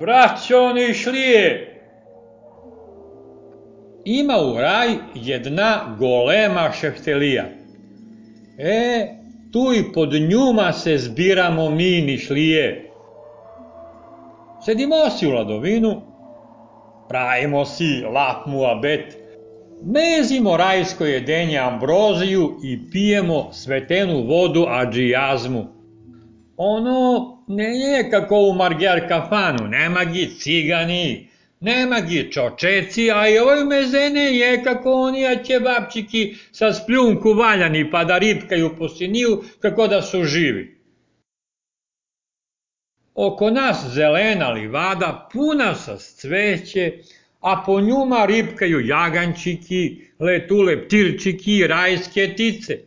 Braćo Nišlije, ima u raj jedna golema šeftelija. E, tu i pod njuma se zbiramo mi Nišlije. Sedimo si u ladovinu, pravimo si lap muabet, mezimo rajsko jedenje ambroziju i pijemo svetenu vodu adžijazmu. Ono ne je kako u Marger kafanu, nema gi cigani, nema gi čočeci, a i ovoj mezene je kako oni ćebapčiki sa spljunku valjani pa da ripkaju po siniju kako da su živi. Oko nas zelena livada puna sa cveće, a po njuma ripkaju jagančiki, letule ptirčiki, rajske tice,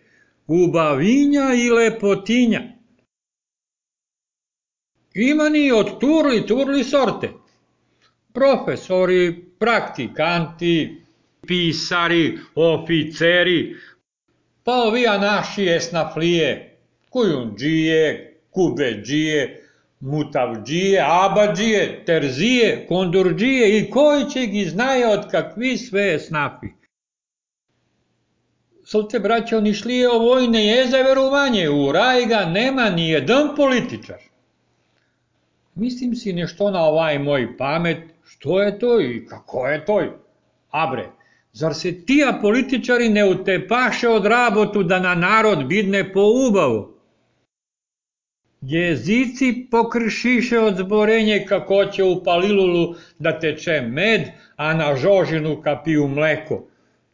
ubavinja i lepotinja. Ima ni od turli, turli sorte. Profesori, praktikanti, pisari, oficeri, pa ovija naši esnaflije, kujundžije, kubeđije, mutavđije, abadžije, terzije, kondurđije i koji će gi znaje od kakvi sve esnafi. Srce braća nišlije o vojne je za verovanje, u raj ga nema ni jedan političar. Mislim si nešto na ovaj moj pamet, što je to i kako je to. Abre, zar se tija političari ne utepaše od rabotu da na narod bidne po ubavu? Jezici pokršiše od zborenje kako će u palilulu da teče med, a na žožinu kapiju mleko.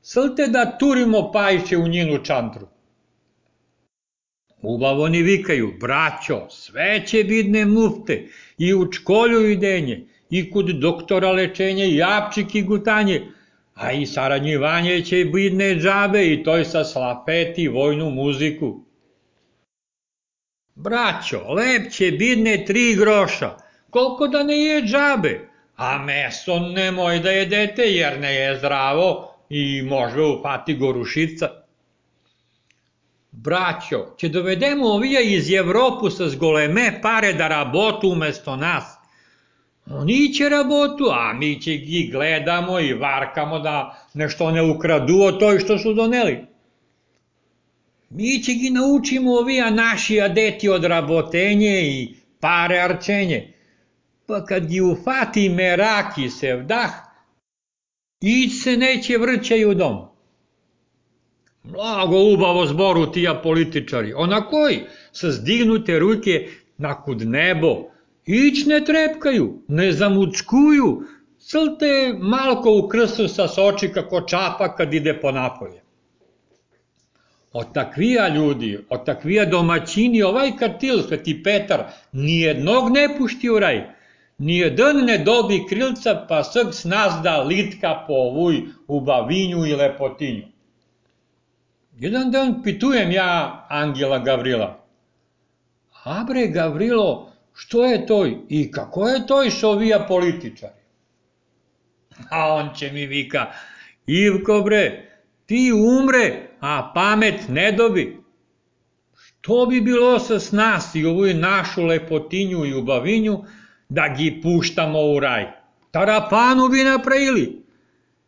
Slte da turimo pajče u njinu čantru. Ubavoni vikaju, braćo, sve će bidne mufte, i u čkolju idenje, i kod doktora lečenje, i apčik i gutanje, a i saradnjivanje će bidne džabe i toj sa slapeti vojnu muziku. Braćo, lep će bidne tri groša, koliko da ne je džabe, a meso nemoj da jedete jer ne je zdravo i može upati gorušica. Braćo, će dovedemo ovija iz Evropu sa zgoleme pare da rabotu umesto nas. Oni će rabotu, a mi će gi gledamo i varkamo da nešto ne ukradu o toj što su doneli. Mi će gi naučimo ovija naši adeti od rabotenje i pare arčenje. Pa kad gi ufati meraki se vdah, ić se neće vrćaju dom. Blago ubavo zboru tija političari, ona koji? Sa zdignute ruke nakud nebo, ić ne trepkaju, ne zamučkuju, clte malko u krstu sa soči kako čapa kad ide po napolje. Od takvija ljudi, od takvija domaćini, ovaj kartil, sveti Petar, nijednog ne pušti u raj, nijedan ne dobi krilca, pa srg snazda litka po ovuj u bavinju i lepotinju. Jedan dan pitujem ja Angela Gavrila. A bre, Gavrilo, što je toj i kako je toj šovija političari? A on će mi vika, Ivko bre, ti umre, a pamet ne dobi. Što bi bilo sa nas i ovu našu lepotinju i ubavinju da gi puštamo u raj? Tarapanu bi napravili.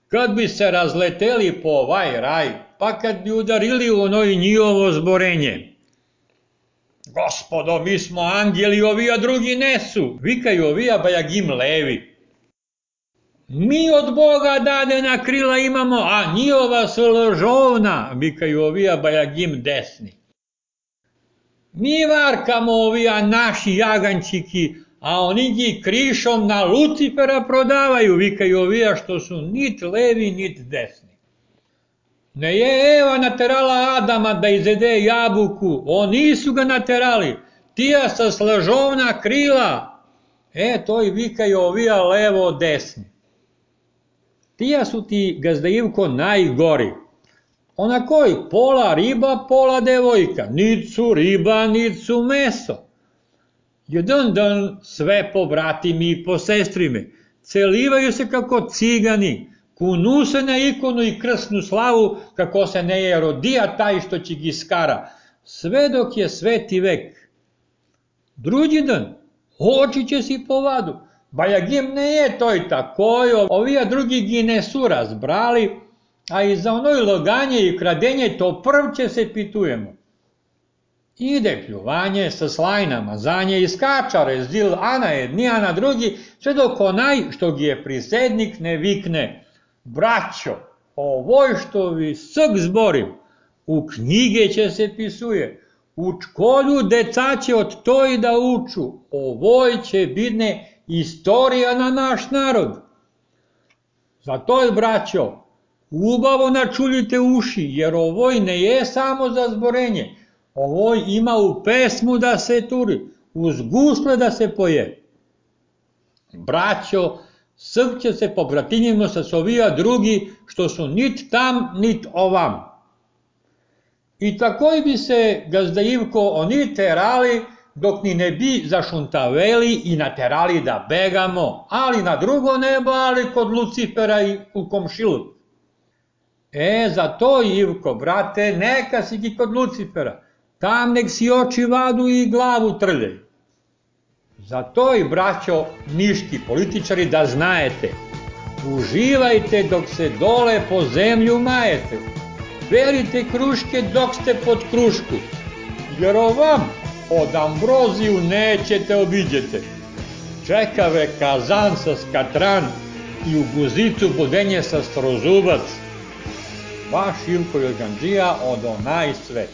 Kad bi se razleteli po ovaj raj, pa kad bi udarili u onoj njihovo zborenje. Gospodo, mi smo angeli, ovi a drugi nesu, vikaju ovi a bajagim levi. Mi od Boga dade na krila imamo, a njihova su ložovna, vikaju ovi a bajagim desni. Mi varkamo ovi a naši jagančiki, a oni gi krišom na Lucifera prodavaju, vikaju ovi a što su nit levi, nit desni. Ne je Eva naterala Adama da izede jabuku, oni su ga naterali, tija sa slažovna krila. E, to i vikaju ovija levo desni. Tija su ti, gazdaivko, najgori. Ona koji, pola riba, pola devojka, nit su riba, nit su meso. Jedan dan sve po bratimi i po sestrime, celivaju se kako cigani, kunu se na ikonu i krsnu slavu, kako se ne je rodija taj što će gi skara, sve dok je sveti vek. Drugi dan, oči će si po vadu, Баягим не е тој такој, овие други ги не су разбрали, а и за оној логање и крадење то прв ќе се питуемо. Иде пљување со слајна мазање и скача резил, а на едни, а на други, sve dok onaj što gi je prisednik ne vikne, braćo, ovoj što vi srk zborim, u knjige će se pisuje, u školju deca će od toj da uču, ovoj će bidne istorija na naš narod. Zato je, braćo, ubavo načuljite uši, jer ovoj ne je samo za zborenje, ovoj ima u pesmu da se turi, uz gusle da se poje. Braćo, srće se pobratinjimo sa sovija drugi, što su nit tam, nit ovam. I takoj bi se gazda Ivko oni terali, dok ni ne bi zašuntaveli i naterali da begamo, ali na drugo nebo, ali kod Lucifera i u komšilu. E, za to, Ivko, brate, neka si ti kod Lucifera. Tam nek si oči vadu i glavu trljaju. Za to i braćo niški političari da znajete. Uživajte dok se dole po zemlju majete. Berite kruške dok ste pod krušku. Jer ovam od ambroziju nećete obiđete. Čekave kazan sa skatran i u guzicu budenje sa strozubac. Vaš Ilko Joganđija od onaj svet.